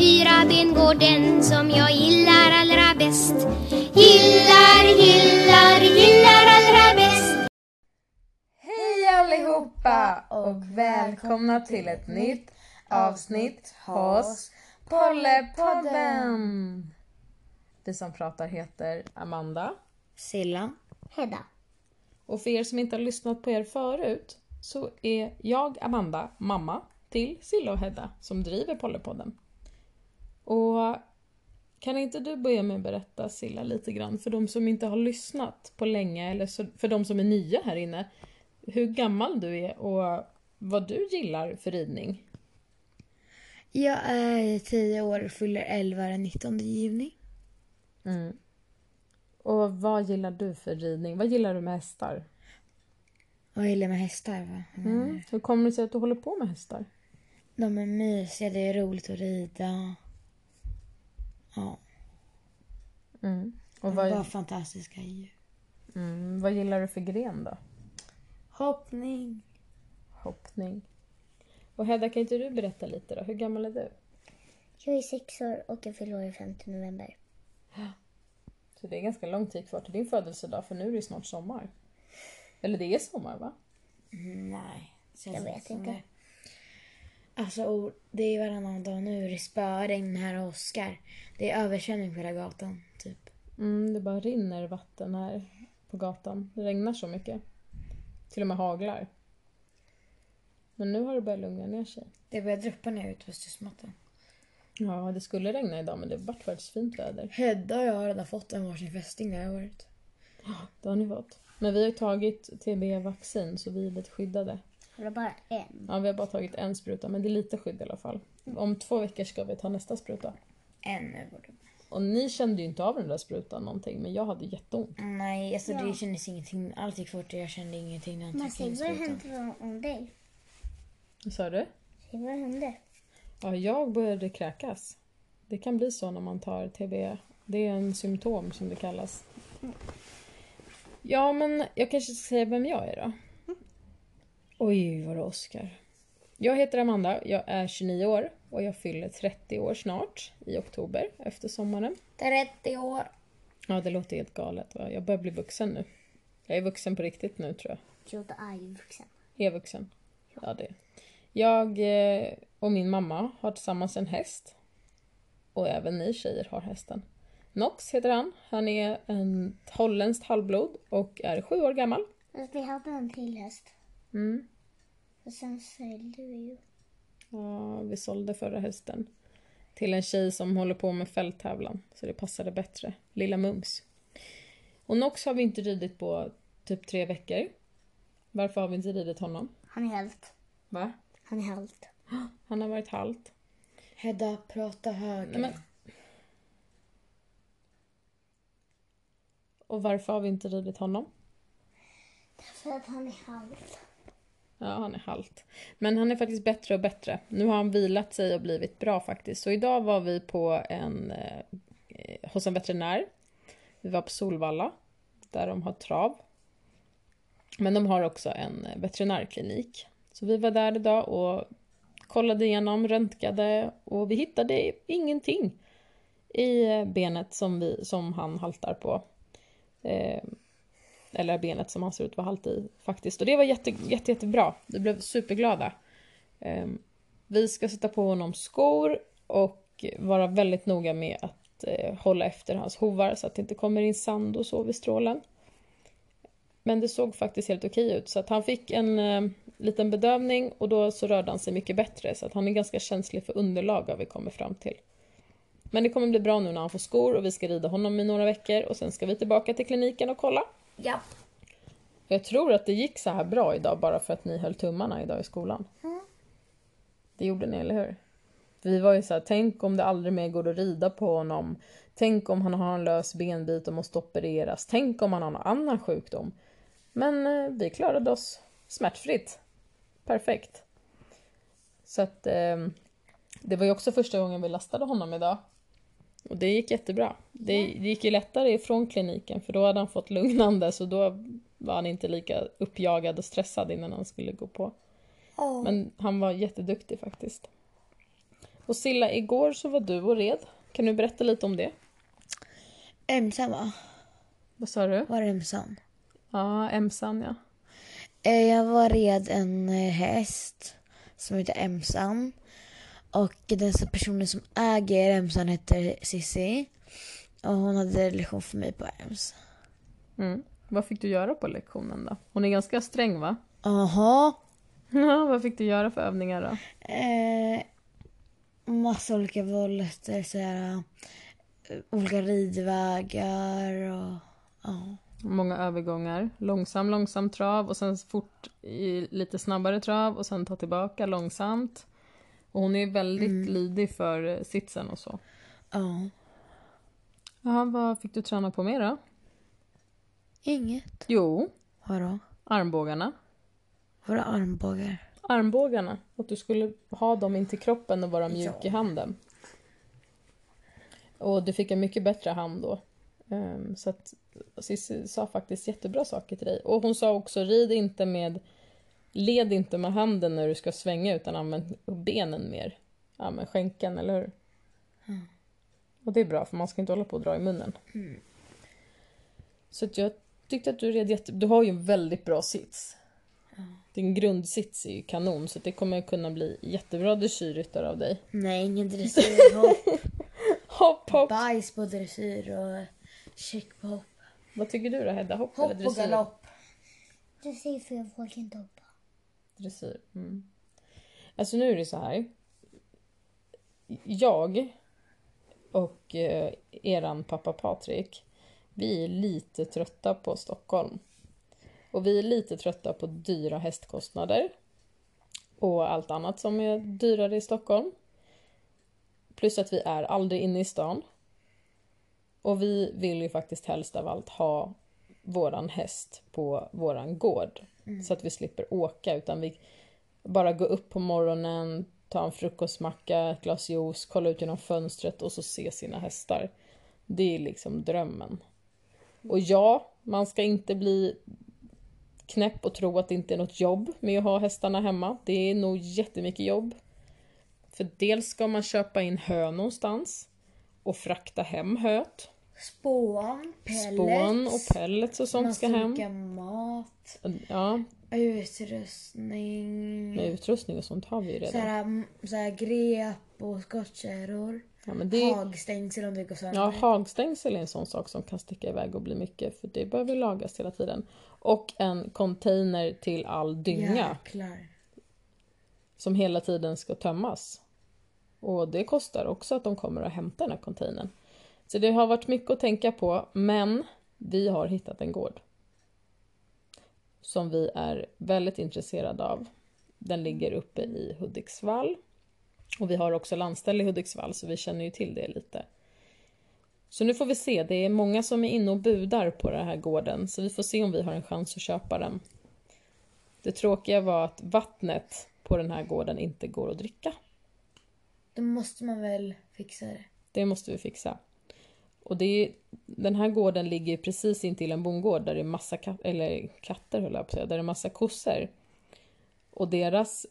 fyra ben går den som jag gillar allra bäst. Gillar, gillar, gillar allra bäst. Hej allihopa och välkomna till ett nytt avsnitt hos Pollepodden. Vi som pratar heter Amanda. Silla. Hedda. Och för er som inte har lyssnat på er förut så är jag Amanda mamma till Silla och Hedda som driver Pollepodden. Och kan inte du börja med att berätta Silla lite grann för de som inte har lyssnat på länge eller så- för de som är nya här inne. Hur gammal du är och vad du gillar för ridning. Jag är 10 år och fyller 11 den 19 juni. Mm. Och vad gillar du för ridning? Vad gillar du med hästar? Och jag gillar med hästar. Va? Mm. Hur kommer det sig att du håller på med hästar? De är mysiga, det är roligt att rida. Ja, Mm. Och de vad, var fantastiska djur. mm, vad gillar du för gren då? Hoppning. Hoppning. Och Hedda, kan inte du berätta lite då? Hur gammal är du? Jag är sex år och jag fyller år den 5 november. Så det är ganska lång tid kvar till din födelsedag för nu är det snart sommar. Eller det är sommar va? Nej. känns Jag vet inte. Alltså, det är varannan dag nu. Det spöregn här och åskar. Det är översvämning på hela gatan, typ. Mm, det bara rinner vatten här på gatan. Det regnar så mycket. Till och med haglar. Men nu har det börjat lugna ner sig. Det börjar droppa ner ut på studsmattan. Ja, det skulle regna idag men det vart faktiskt fint väder. Hedda och jag har redan fått en varsin fästing det här året. Det har ni fått. Men vi har tagit TB-vaccin så vi är lite skyddade. Har du bara en? Ja, vi har bara tagit en spruta men det är lite skydd i alla fall. Om två veckor ska vi ta nästa spruta. En nu borde Och ni kände ju inte av den där sprutan någonting men jag hade jätteont. Nej, alltså Ja. det kändes ingenting. Allt gick fort och jag kände ingenting när han Men tryckte in vad sprutan. hände om dig? Vad sa du? Säg vad hände? Ja, jag började kräkas. Det kan bli så när man tar TB. Det är en symptom som det kallas. Ja, men jag kanske ska säga vem jag är då. Oj, vad det åskar. Jag heter Amanda, jag är 29 år och jag fyller 30 år snart i oktober efter sommaren. 30 år. Ja, det låter helt galet. Va? Jag börjar bli vuxen nu. Jag är vuxen på riktigt nu tror jag. Jodå är ju vuxen. Är vuxen. Ja, det. Jag eh, och min mamma har tillsammans en häst. Och även ni tjejer har hästen. Nox heter han. Han är en holländskt halvblod och är sju år gammal. Vi hade en till häst. Mm. Och sen sålde vi ju. Ja, vi sålde förra hästen till en tjej som håller på med fälttävlan. Så det passade bättre. Lilla Mums. Och Nox har vi inte ridit på typ tre veckor. Varför har vi inte ridit honom? Han är helt. Va? Han är helt. Han har varit halt. Hedda, prata högre. Nej, men... Och varför har vi inte ridit honom? För att han är halt. Ja, han är halt. Men han är faktiskt bättre och bättre. Nu har han vilat sig och blivit bra faktiskt. Så idag var vi på en, eh, hos en veterinär. Vi var på Solvalla, där de har trav. Men de har också en veterinärklinik. Så vi var där idag och kollade igenom, röntgade och vi hittade ingenting i eh, benet som, vi, som han haltar på. Eh, eller benet som han ser ut att vara halt i faktiskt. Och det var jätte, jätte, jättebra. Vi blev superglada. Eh, vi ska sätta på honom skor och vara väldigt noga med att eh, hålla efter hans hovar så att det inte kommer in sand och så vid strålen. Men det såg faktiskt helt okej ut så att han fick en eh, liten bedövning och då så rörde han sig mycket bättre så att han är ganska känslig för underlag har vi kommit fram till. Men det kommer bli bra nu när han får skor och vi ska rida honom i några veckor och sen ska vi tillbaka till kliniken och kolla. Ja. Jag tror att det gick så här bra idag bara för att ni höll tummarna idag i skolan. Det gjorde ni, eller hur? Vi var ju så här, tänk om det aldrig mer går att rida på honom. Tänk om han har en lös benbit och måste opereras. Tänk om han har någon annan sjukdom. Men eh, vi klarade oss smärtfritt. Perfekt. Så att eh, det var ju också första gången vi lastade honom idag. Och det gick jättebra. Det, det gick ju lättare ifrån kliniken för då hade han fått lugnande så då var han inte lika uppjagad och stressad innan han skulle gå på. Men han var jätteduktig faktiskt. Och Silla, igår så var du och red. Kan du berätta lite om det? Emsan va? Vad sa du? Var det Emsan? Ja, Emsan ja. Eh, Jag var red en eh, häst som heter Emsan. Och den personen som äger Emsan heter Sissi. Och hon hade lektion för mig på Ems. Mm. Vad fick du göra på lektionen då? Hon är ganska sträng va? Aha. Ja, vad fick du göra för övningar då? Eh, massa olika volter, så här, eh, olika ridvägar och ja. Många övergångar. Långsam, långsam trav och sen fort i lite snabbare trav och sen ta tillbaka långsamt. Och hon är väldigt lydig för eh, sitsen och så. ja. Jaha, vad fick du träna på mer då? Inget. Jo, Vadå? armbågarna. Vadå armbågar? Armbågarna. Att du skulle ha dem in till kroppen och vara mjuk i handen. Och du fick en mycket bättre hand då. Ehm, Så att Cissi sa faktiskt jättebra saker till dig. Och hon sa också, rid inte med... Led inte med handen när du ska svänga utan använd benen mer. Använd skänken, eller hur? Och det är bra för man ska inte hålla på och dra i munnen. Så att jag tyckte att du red jätte... Du har ju en väldigt bra sits. Din grundsits är ju kanon så det kommer kunna bli jättebra dressyrryttare av dig. Nej, ingen dressyr. Hopp. Hopp, hopp! Bajs på dressyr och check på hopp. Vad tycker du då Hedda? Hopp, Hopp eller och dressyr? galopp. Du säger för jag vågar inte hoppa. Dressyr. Mm. Alltså nu är det så här. Jag och eh, eran pappa Patrik, vi är lite trötta på Stockholm. Och vi är lite trötta på dyra hästkostnader. Och allt annat som är dyrare i Stockholm. Plus att vi är aldrig inne i stan. Och vi vill ju faktiskt helst av allt ha våran häst på våran gård. Så att vi slipper åka utan vi bara gå upp på morgonen, ta en frukostmacka, ett glas juice, kolla ut genom fönstret och så se sina hästar. Det är liksom drömmen. Och ja, man ska inte bli knäpp och tro att det inte är något jobb med att ha hästarna hemma. Det är nog jättemycket jobb. För dels ska man köpa in hö någonstans och frakta hem höet. Spån, pellets. Spån och pellets och sånt ska hem. mat. Ja, Utrustning. med utrustning och sånt har vi ju redan. Såhär, mm, såhär grep och skottkärror. Ja, men det, Hagstängsel om det går sönder. ja, hagstängsel är en sån sak som kan sticka iväg och bli mycket för det behöver lagas hela tiden. Och en container till all dynga Jäklar. som hela tiden ska tömmas. Och det kostar också att de kommer och hämtar den här containern. Så det har varit mycket att tänka på, men vi har hittat en gård. Som vi är väldigt intresserade av. Den ligger uppe i Hudiksvall. Och vi har också landställe i Hudiksvall, så vi känner ju till det lite. Så nu får vi se, det är många som är inne och budar på den här gården, så vi får se om vi har en chans att köpa den. Det tråkiga var att vattnet på den här gården inte går att dricka. Då måste man väl fixa det. Det måste vi fixa. Och det är, den här gården ligger precis intill en bondgård där det är massa kat, eller katter, höll jag på att säga, där det är massa kossor. Och deras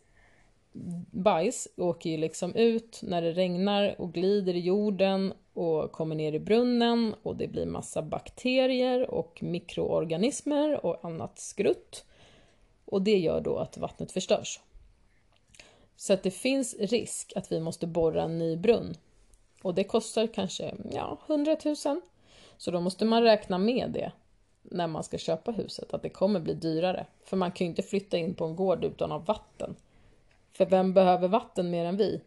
bajs åker ju liksom ut när det regnar och glider i jorden och kommer ner i brunnen och det blir massa bakterier och mikroorganismer och annat skrutt. Och det gör då att vattnet förstörs. Så att det finns risk att vi måste borra en ny brunn. Och det kostar kanske ja, 100 000. Så då måste man räkna med det när man ska köpa huset, att det kommer bli dyrare. För man kan ju inte flytta in på en gård utan att ha vatten. För vem behöver vatten mer än vi?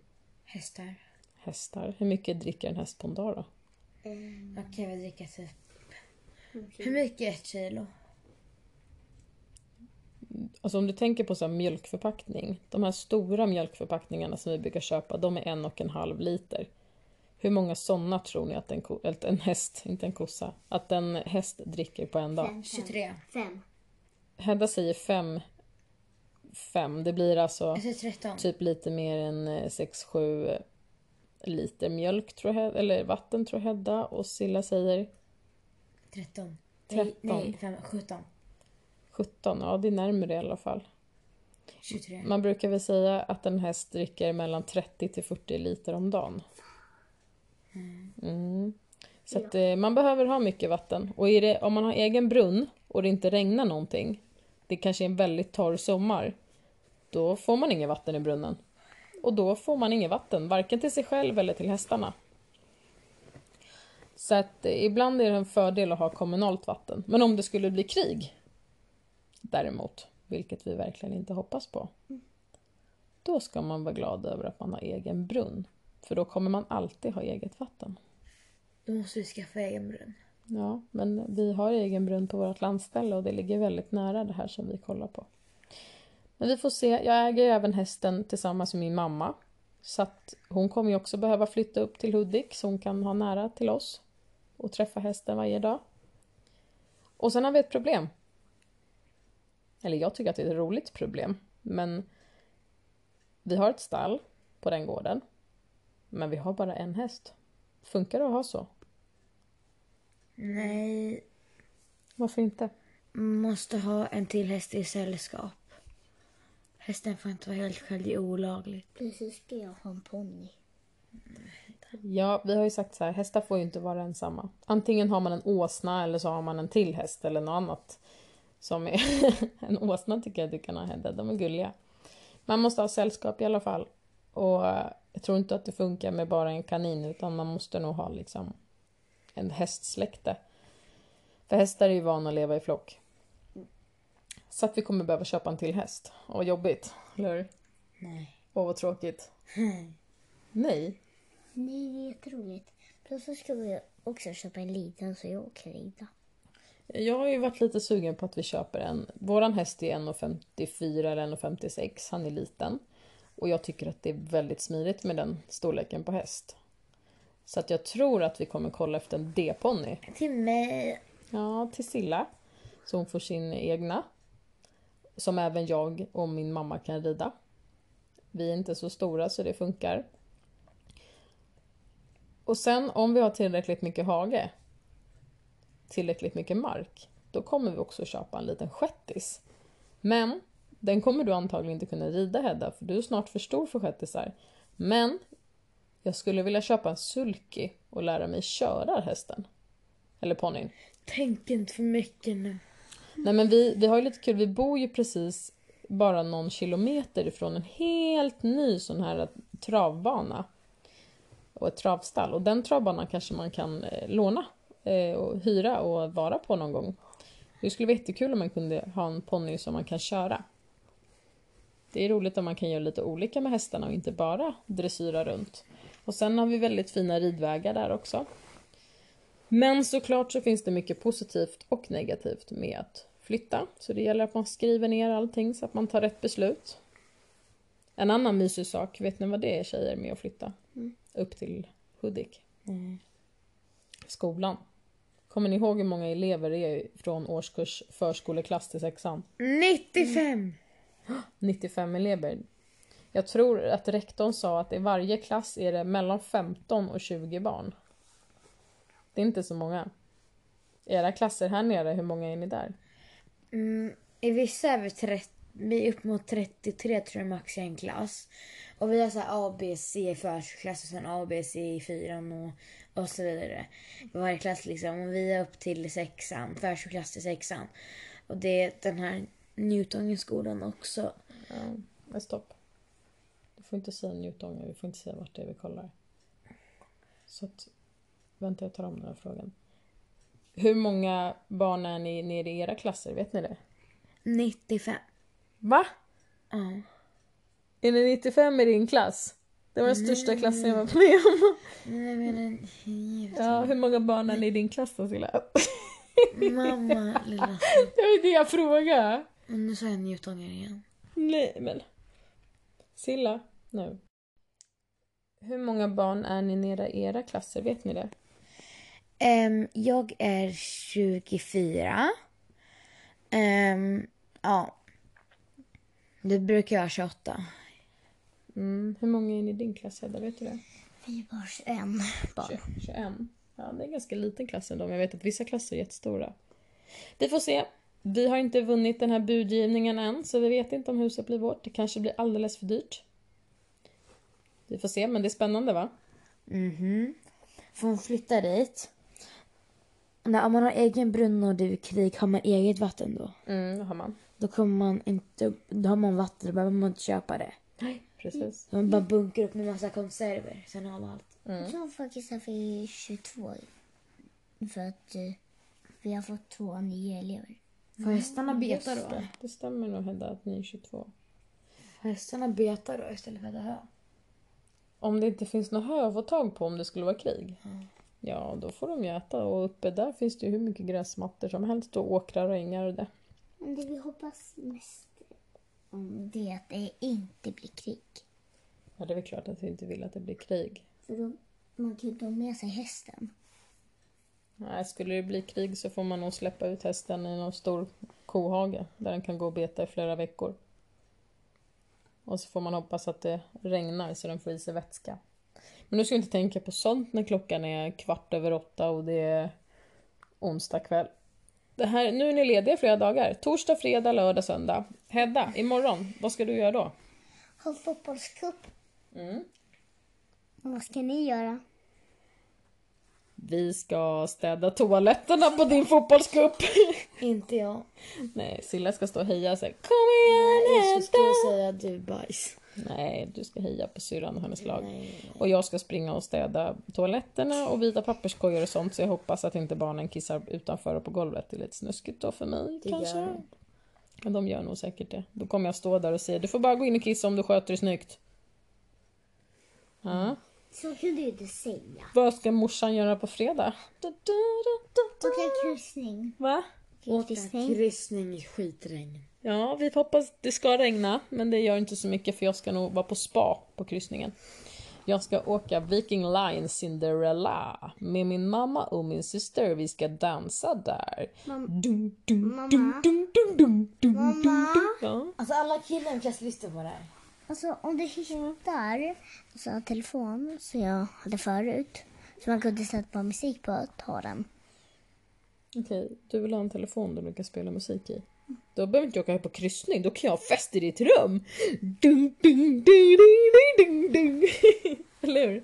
Hästar. Hästar. Hur mycket dricker en häst på en dag då? Jag kan väl dricka typ... Hur mycket är ett kilo? Alltså om du tänker på så här mjölkförpackning. De här stora mjölkförpackningarna som vi brukar köpa, de är en och en halv liter. Hur många sådana tror ni att en, ko, eller en häst, inte en kossa, att en häst dricker på en dag? Fem, fem. 23. Fem. Hedda säger fem. Fem. Det blir alltså Jag säger 13. typ lite mer än 6-7 liter mjölk, tror jag, eller vatten tror Hedda. Och Silla säger 13. 13. Nej, nej fem, 17. 17. Ja, det är närmare i alla fall. 23. Man brukar väl säga att en häst dricker mellan 30 till 40 liter om dagen. Mm. Så att, eh, man behöver ha mycket vatten. Och det, om man har egen brunn och det inte regnar någonting, det kanske är en väldigt torr sommar, då får man inget vatten i brunnen. Och då får man inget vatten, varken till sig själv eller till hästarna. Så att eh, ibland är det en fördel att ha kommunalt vatten. Men om det skulle bli krig, däremot, vilket vi verkligen inte hoppas på, då ska man vara glad över att man har egen brunn. För då kommer man alltid ha eget vatten. Då måste vi skaffa egen brunn. Ja, men vi har egen brunn på vårt landställe och det ligger väldigt nära det här som vi kollar på. Men vi får se. Jag äger även hästen tillsammans med min mamma. Så att hon kommer ju också behöva flytta upp till Hudik så hon kan ha nära till oss och träffa hästen varje dag. Och sen har vi ett problem. Eller jag tycker att det är ett roligt problem. Men vi har ett stall på den gården. Men vi har bara en häst. Funkar det att ha så? Nej, Varför inte? måste ha en till häst i sällskap. Hästen får inte vara helt själv, det är olagligt. Precis ska jag ha en ponny. Ja, vi har ju sagt så här, hästar får ju inte vara ensamma. Antingen har man en åsna eller så har man en till häst eller något annat. Som är... en åsna tycker jag du kan ha Hedda, de är gulliga. Man måste ha sällskap i alla fall. Och jag tror inte att det funkar med bara en kanin utan man måste nog ha liksom en hästsläkte. För hästar är ju vana att leva i flock. Så att vi kommer behöva köpa en till häst. Och jobbigt, eller hur? Nej. Åh, vad tråkigt. Nej. Nej, det är jätteroligt. Plus så ska vi också köpa en liten så jag kan rida. Jag har ju varit lite sugen på att vi köper en. Våran häst är 1,54 eller 1,56. Han är liten. Och jag tycker att det är väldigt smidigt med den storleken på häst. Så att jag tror att vi kommer kolla efter en D-ponny. Till mig. Ja, till Silla. Så hon får sin egna. Som även jag och min mamma kan rida. Vi är inte så stora så det funkar. Och sen om vi har tillräckligt mycket hage, tillräckligt mycket mark, då kommer vi också köpa en liten shettis. Men den kommer du antagligen inte kunna rida Hedda, för du är snart för stor för shettisar. Men jag skulle vilja köpa en sulky och lära mig köra hästen. Eller ponnyn. Tänk inte för mycket nu. Nej men vi, vi har ju lite kul, vi bor ju precis bara någon kilometer ifrån en helt ny sån här travbana. Och ett travstall. Och den travbanan kanske man kan eh, låna eh, och hyra och vara på någon gång. Det skulle vara jättekul om man kunde ha en ponny som man kan köra. Det är roligt om man kan göra lite olika med hästarna och inte bara dressyra runt. Och sen har vi väldigt fina ridvägar där också. Men såklart så finns det mycket positivt och negativt med att flytta. Så det gäller att man skriver ner allting så att man tar rätt beslut. En annan mysig sak, vet ni vad det är tjejer med att flytta? Upp till Hudik. Skolan. Kommer ni ihåg hur många elever det är från årskurs förskoleklass till sexan? 95! 95 elever. Jag tror att rektorn sa att i varje klass är det mellan 15 och 20 barn. Det är inte så många. Era klasser här nere, hur många är ni där? Mm, I vissa är vi, 30, vi är upp mot 33 tror jag max i en klass. Och vi har så här A, B, C i förskoleklass och sen A, B, C i fyran och, och så vidare. I varje klass liksom. Och vi är upp till sexan, förskoleklass till sexan. Och det är den här Newtongenskolan också. Ja, men stopp. Du får inte säga Njutånger, vi får inte säga vart det är vi kollar. Så att, vänta jag tar om den här frågan. Hur många barn är ni nere i era klasser, vet ni det? 95. Va? Ja. Är ni 95 i din klass? Det var den största klassen jag varit med om. Nej men Ja, hur många barn är ni i din klass då Silla? Mamma lilla. Det var det jag frågade. Nu sa jag Newtonger igen. Nej men. Silla, nu. Hur många barn är ni nere i era klasser, vet ni det? Ehm, jag är 24. Ehm, ja. Det brukar vara 28. Mm, hur många är ni i din klass Hedda, vet du det? Vi var 21 barn. 20, 21. Ja, det är en ganska liten klass ändå, men jag vet att vissa klasser är jättestora. Vi får se. Vi har inte vunnit den här budgivningen än, så vi vet inte om huset blir vårt. Det kanske blir alldeles för dyrt. Vi får se, men det är spännande va? Mhm. Får hon flytta dit? När om man har egen brunn och det är krig, har man eget vatten då? Mm, det har man. Då kommer man inte, då har man vatten, då behöver man inte köpa det. Nej, precis. Man bara bunkrar upp med massa konserver, sen har man allt. Mm. Jag tror faktiskt att vi är 22. För att eh, vi har fått två nya elever. Får hästarna beta då? Det, det stämmer nog Hedda att ni är 22. Får hästarna beta då istället för att äta hö? Om det inte finns något hö att få tag på om det skulle vara krig. Ja, då får de ju äta och uppe där finns det ju hur mycket gräsmattor som helst och åkrar och ängar och det. Men det vi hoppas mest om det är att det inte blir krig. Ja, det är väl klart att vi inte vill att det blir krig. För då man kan ju ta med sig hästen. Nej, skulle det bli krig så får man nog släppa ut hästen i någon stor kohage där den kan gå och beta i flera veckor. Och så får man hoppas att det regnar så den får i sig vätska. Men nu ska vi inte tänka på sånt när klockan är kvart över åtta och det är onsdag kväll. Det här, nu är ni lediga flera dagar. Torsdag, fredag, lördag, söndag. Hedda, imorgon, vad ska du göra då? Ha fotbollscup. Mm. Vad ska ni göra? Vi ska städa toaletterna på din fotbollscup. Inte jag. Nej, Silla ska stå och heja och säga Kom igen Jag ska stå och säga du bajs. Nej, du ska heja på syrran och hennes lag. Nej. Och jag ska springa och städa toaletterna och vita papperskorgar och sånt så jag hoppas att inte barnen kissar utanför och på golvet. Det är lite snuskigt då för mig Det kanske. gör. Men de gör nog säkert det. Då kommer jag stå där och säga du får bara gå in och kissa om du sköter dig snyggt. Ja. Så kan du inte säga. Vad ska morsan göra på fredag? Du, du, du, du, du. Åka kryssning. Va? Åka Kryssning. kryssning i skitregn. Ja, vi hoppas att det ska regna, men det gör inte så mycket för jag ska nog vara på spa på kryssningen. Jag ska åka Viking Line Cinderella med min mamma och min syster. Vi ska dansa där. Mamma? Mamma? Alltså alla killar i klass lyssnar på det här. Alltså om du hittar en telefon som jag hade förut. Så man kunde sätta på musik på, ta den. Okej, du vill ha en telefon där du kan spela musik i. Då behöver inte jag åka på kryssning, då kan jag ha fest i ditt rum. Dum, dum, dum, dum, dum, dum. Eller hur?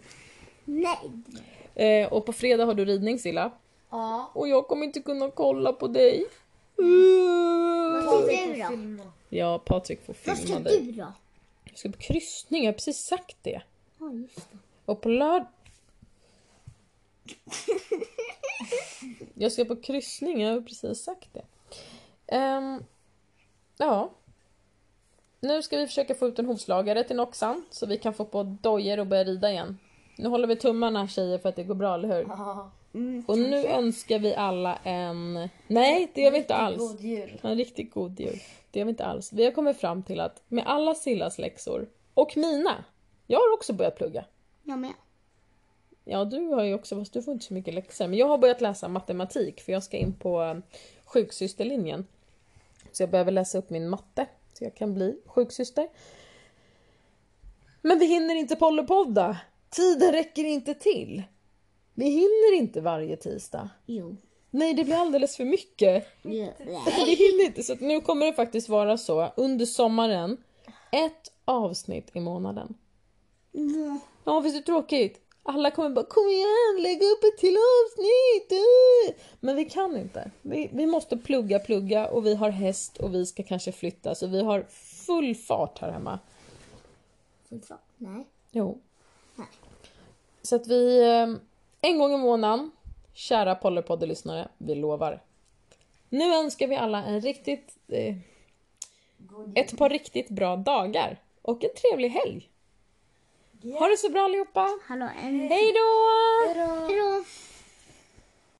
Nej! Eh, och på fredag har du ridning Silla. Ja. Och jag kommer inte kunna kolla på dig. Vad ska du då? Ja, Patrik får Vad ska filma dig. du då? Jag ska på kryssning, jag har precis sagt det. Ja, just det. Och på lördag... Jag ska på kryssning, jag har precis sagt det. Ehm, ja. Nu ska vi försöka få ut en hovslagare till Noxan så vi kan få på dojor och börja rida igen. Nu håller vi tummarna tjejer för att det går bra, eller hur? Ja. Och nu önskar vi alla en... Nej, det gör vi inte alls. God jul. En riktigt god jul. Det gör vi inte alls. Vi har kommit fram till att med alla Sillas läxor och mina. Jag har också börjat plugga. Jag med. Ja, du har ju också, fast du får inte så mycket läxor. Men jag har börjat läsa matematik för jag ska in på eh, sjuksysterlinjen. Så jag behöver läsa upp min matte så jag kan bli sjuksyster. Men vi hinner inte pollepodda. Tiden räcker inte till. Vi hinner inte varje tisdag. Jo. Nej, det blir alldeles för mycket. Vi hinner inte, så nu kommer det faktiskt vara så under sommaren. Ett avsnitt i månaden. Ja, visst är det tråkigt? Alla kommer bara kom igen, lägg upp ett till avsnitt! uh!" Men vi kan inte. Vi, vi måste plugga, plugga och vi har häst och vi ska kanske flytta så vi har full fart här hemma. Nej. Jo. Nej. Så att vi, eh, en gång i månaden, kära Pollypoddy-lyssnare, vi lovar. Nu önskar vi alla en riktigt, eh, ett par riktigt bra dagar och en trevlig helg. Ha det så bra allihopa! Hallå, en... Hej då!